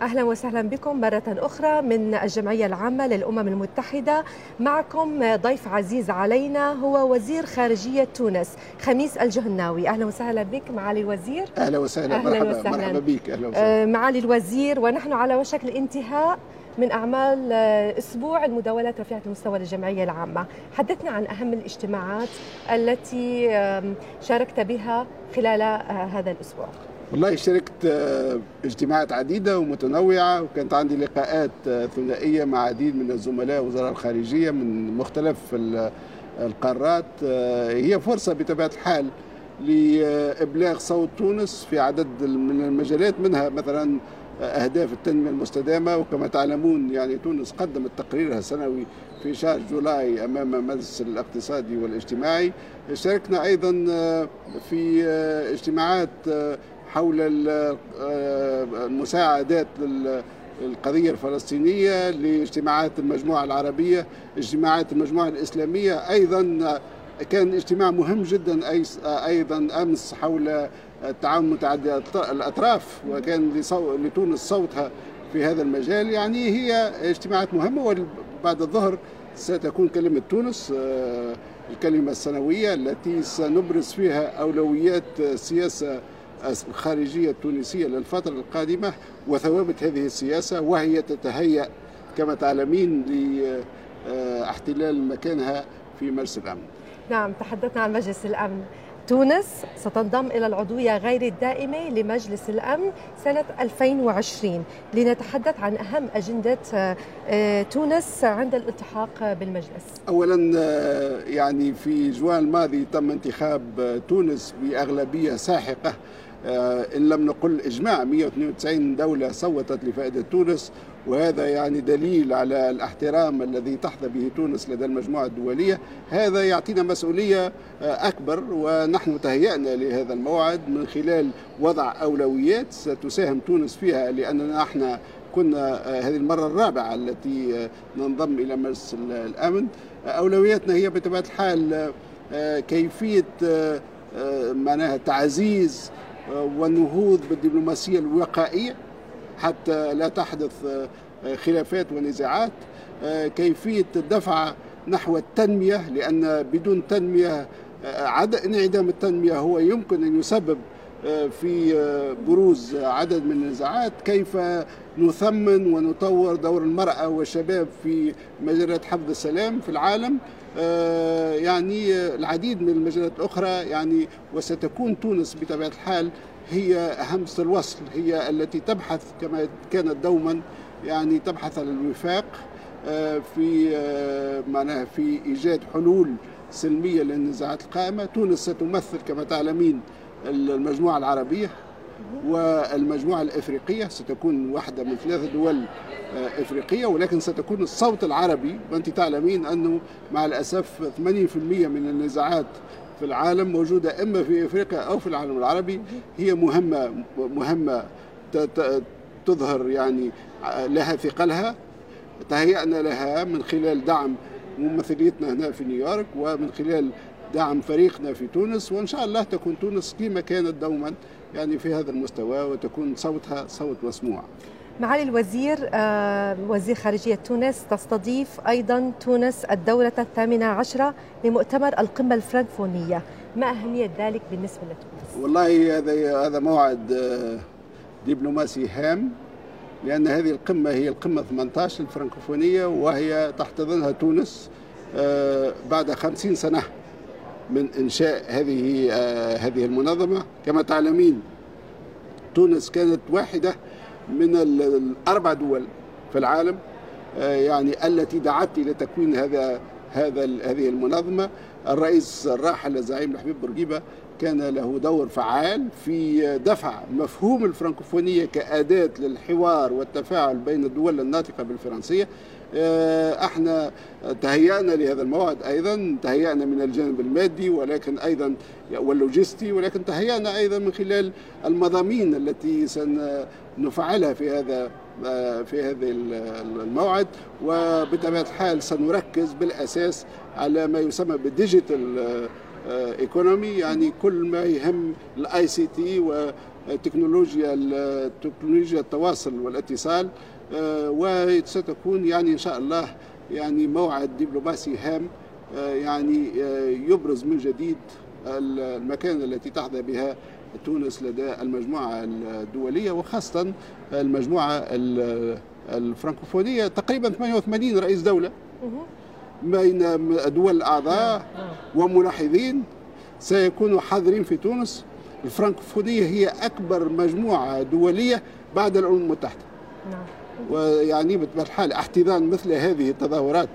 أهلا وسهلا بكم مرة أخرى من الجمعية العامة للأمم المتحدة. معكم ضيف عزيز علينا هو وزير خارجية تونس خميس الجهناوي. أهلا وسهلا بك معالي الوزير. أهلا وسهلا. أهلاً مرحبا. وسهلاً. مرحبا بك. أهلا وسهلا. آه، معالي الوزير ونحن على وشك الانتهاء من أعمال آه، أسبوع المداولات رفيعة المستوى للجمعية العامة. حدثنا عن أهم الاجتماعات التي شاركت بها خلال آه، هذا الأسبوع. والله شاركت آه، اجتماعات عديدة ومتنوعة وكانت عندي لقاءات آه، ثنائية مع عديد من الزملاء وزراء الخارجية من مختلف ال- القارات آه، هي فرصة بطبيعة الحال لإبلاغ صوت تونس في عدد من المجالات منها مثلا أهداف التنمية المستدامة وكما تعلمون يعني تونس قدمت تقريرها السنوي في شهر جولاي أمام مجلس الاقتصادي والاجتماعي. شاركنا أيضا آه، في اجتماعات حول آه، المساعدات لل- القضية الفلسطينية لاجتماعات المجموعة العربية اجتماعات المجموعة الإسلامية. أيضا كان اجتماع مهم جدا أيضا أمس حول التعاون متعدد الأط- الأطراف وكان لتونس صوتها في هذا المجال. يعني هي اجتماعات مهمة وبعد الظهر ستكون كلمة تونس آه، الكلمة السنوية التي سنبرز فيها أولويات السياسة الخارجية التونسية للفترة القادمة وثوابت هذه السياسة وهي تتهيأ كما تعلمين لاحتلال مكانها في مجلس الأمن. نعم تحدثنا عن مجلس الأمن. تونس ستنضم إلى العضوية غير الدائمة لمجلس الأمن سنة 2020 لنتحدث عن أهم أجندة آه، آه، تونس عند الالتحاق بالمجلس. اولا آه، يعني في جوان الماضي تم انتخاب آه، تونس بأغلبية ساحقة. آه، إن لم نقل إجماع 192 دولة صوتت لفائدة تونس وهذا يعني دليل على الاحترام الذي تحظى به تونس لدى المجموعة الدولية. هذا يعطينا مسؤولية آه، أكبر ونحن تهيأنا لهذا الموعد من خلال وضع أولويات ستساهم تونس فيها لأننا إحنا كنا آه، هذه المرة الرابعة التي ننضم إلى مجلس ال- الأمن. أولوياتنا هي بطبيعة الحال كيفية معناها تعزيز والنهوض بالدبلوماسية الوقائية حتى لا تحدث آه، آه، خلافات ونزاعات. آه، كيفية الدفع نحو التنمية لأن بدون تنمية آه، عدم انعدام التنمية هو يمكن أن يسبب آه، في آه، بروز عدد من النزاعات. كيف نثمن ونطور دور المرأة والشباب في مجالات حفظ السلام في العالم؟ آه، يعني آه، العديد من المجالات الأخرى يعني وستكون تونس بطبيعة الحال هي همزة الوصل هي التي تبحث كما كانت دوما يعني تبحث عن الوفاق آه، في آه، معناها في إيجاد حلول سلمية للنزاعات القائمة. تونس ستمثل كما تعلمين المجموعة العربية. والمجموعة الإفريقية ستكون واحدة من ثلاث دول آه، إفريقية ولكن ستكون الصوت العربي. وأنت تعلمين أنه مع الأسف 80% من النزاعات في العالم موجودة إما في إفريقيا أو في العالم العربي هي مهمة مهمة تظهر يعني لها ثقلها. تهيأنا لها من خلال دعم ممثليتنا هنا في نيويورك ومن خلال دعم فريقنا في تونس. وإن شاء الله تكون تونس كما كانت دوما يعني في هذا المستوى وتكون صوتها صوت مسموع. معالي الوزير آه، وزير خارجية تونس تستضيف أيضا تونس الدولة الثامنة عشرة لمؤتمر القمة الفرنكفونية. ما أهمية ذلك بالنسبة لتونس؟ والله هذا هذا موعد آه، دبلوماسي هام لأن هذه القمة هي القمة 18 الفرنكوفونية وهي تحتضنها تونس آه، بعد 50 سنة. من إنشاء هذه آه، هذه المنظمة. كما تعلمين تونس كانت واحدة من ال- الأربع دول في العالم آه، يعني التي دعت إلى تكوين هذا هذا هذه المنظمة. الرئيس الراحل الزعيم الحبيب بورقيبة كان له دور فعال في دفع مفهوم الفرنكوفونية كأداة للحوار والتفاعل بين الدول الناطقة بالفرنسية. آه، إحنا تهيأنا لهذا الموعد أيضا تهيأنا من الجانب المادي ولكن أيضا واللوجستي ولكن تهيأنا أيضا من خلال المضامين التي سنفعلها في هذا آه، في هذا الموعد. وبطبيعة الحال سنركز بالأساس على ما يسمى بال digital economy يعني كل ما يهم ال ICT تكنولوجيا تكنولوجيا التواصل والاتصال. وستكون يعني إن شاء الله يعني موعد دبلوماسي هام يعني يبرز من جديد المكانه التي تحظى بها تونس لدى المجموعة الدولية وخاصة المجموعة الفرنكوفونية. تقريبا 88 رئيس دولة بين الدول الأعضاء وملاحظين سيكونوا حاضرين في تونس. الفرنكوفونية هي أكبر مجموعة دولية بعد الامم المتحدة. نعم. ويعني بطبيعه الحال احتضان مثل هذه التظاهرات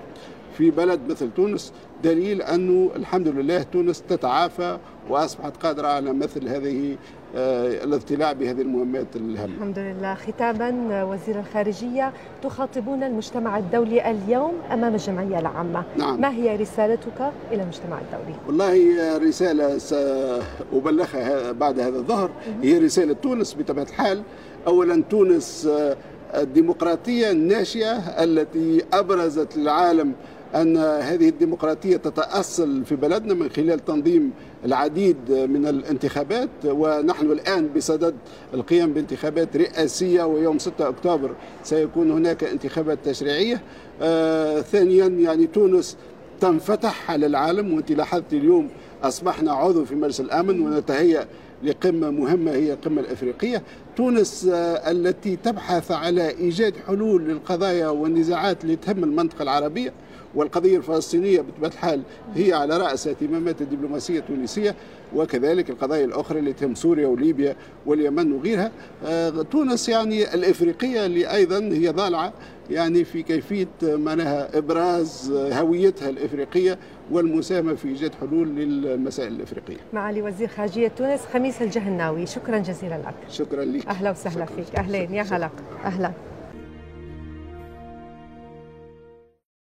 في بلد مثل تونس دليل أنه الحمد لله تونس تتعافى وأصبحت قادرة على مثل هذه آه، الاضطلاع بهذه المهمات الهامة. الحمد لله. ختاما وزير الخارجية تخاطبون المجتمع الدولي اليوم أمام الجمعية العامة. نعم. ما هي رسالتك إلى المجتمع الدولي؟ والله رسالة سأبلغها بعد هذا الظهر. هي رسالة تونس بطبيعة الحال. أولا تونس آه، الديمقراطية الناشئة التي أبرزت للعالم أن هذه الديمقراطية تتأصل في بلدنا من خلال تنظيم العديد من الانتخابات ونحن الآن بصدد القيام بانتخابات رئاسية ويوم 6 أكتوبر سيكون هناك انتخابات تشريعية. آه ثانيا يعني تونس تنفتح على العالم وانت لاحظت اليوم أصبحنا عضو في مجلس الأمن ونتهيأ لقمة مهمة هي القمة الأفريقية. تونس آه، التي تبحث على إيجاد حلول للقضايا والنزاعات اللي تهم المنطقة العربية. والقضية الفلسطينية بطبيعة الحال هي على رأس اهتمامات الدبلوماسية التونسية وكذلك القضايا الأخرى اللي تهم سوريا وليبيا واليمن وغيرها. آه، تونس يعني الإفريقية اللي أيضا هي ضالعة يعني في كيفية معناها إبراز هويتها الإفريقية والمساهمة في إيجاد حلول للمسائل الإفريقية. معالي وزير خارجية تونس خميس الجهناوي. شكرا جزيلا لك. شكرا لك. أهلا وسهلا فيك. أهلين يا هلا. أهلا.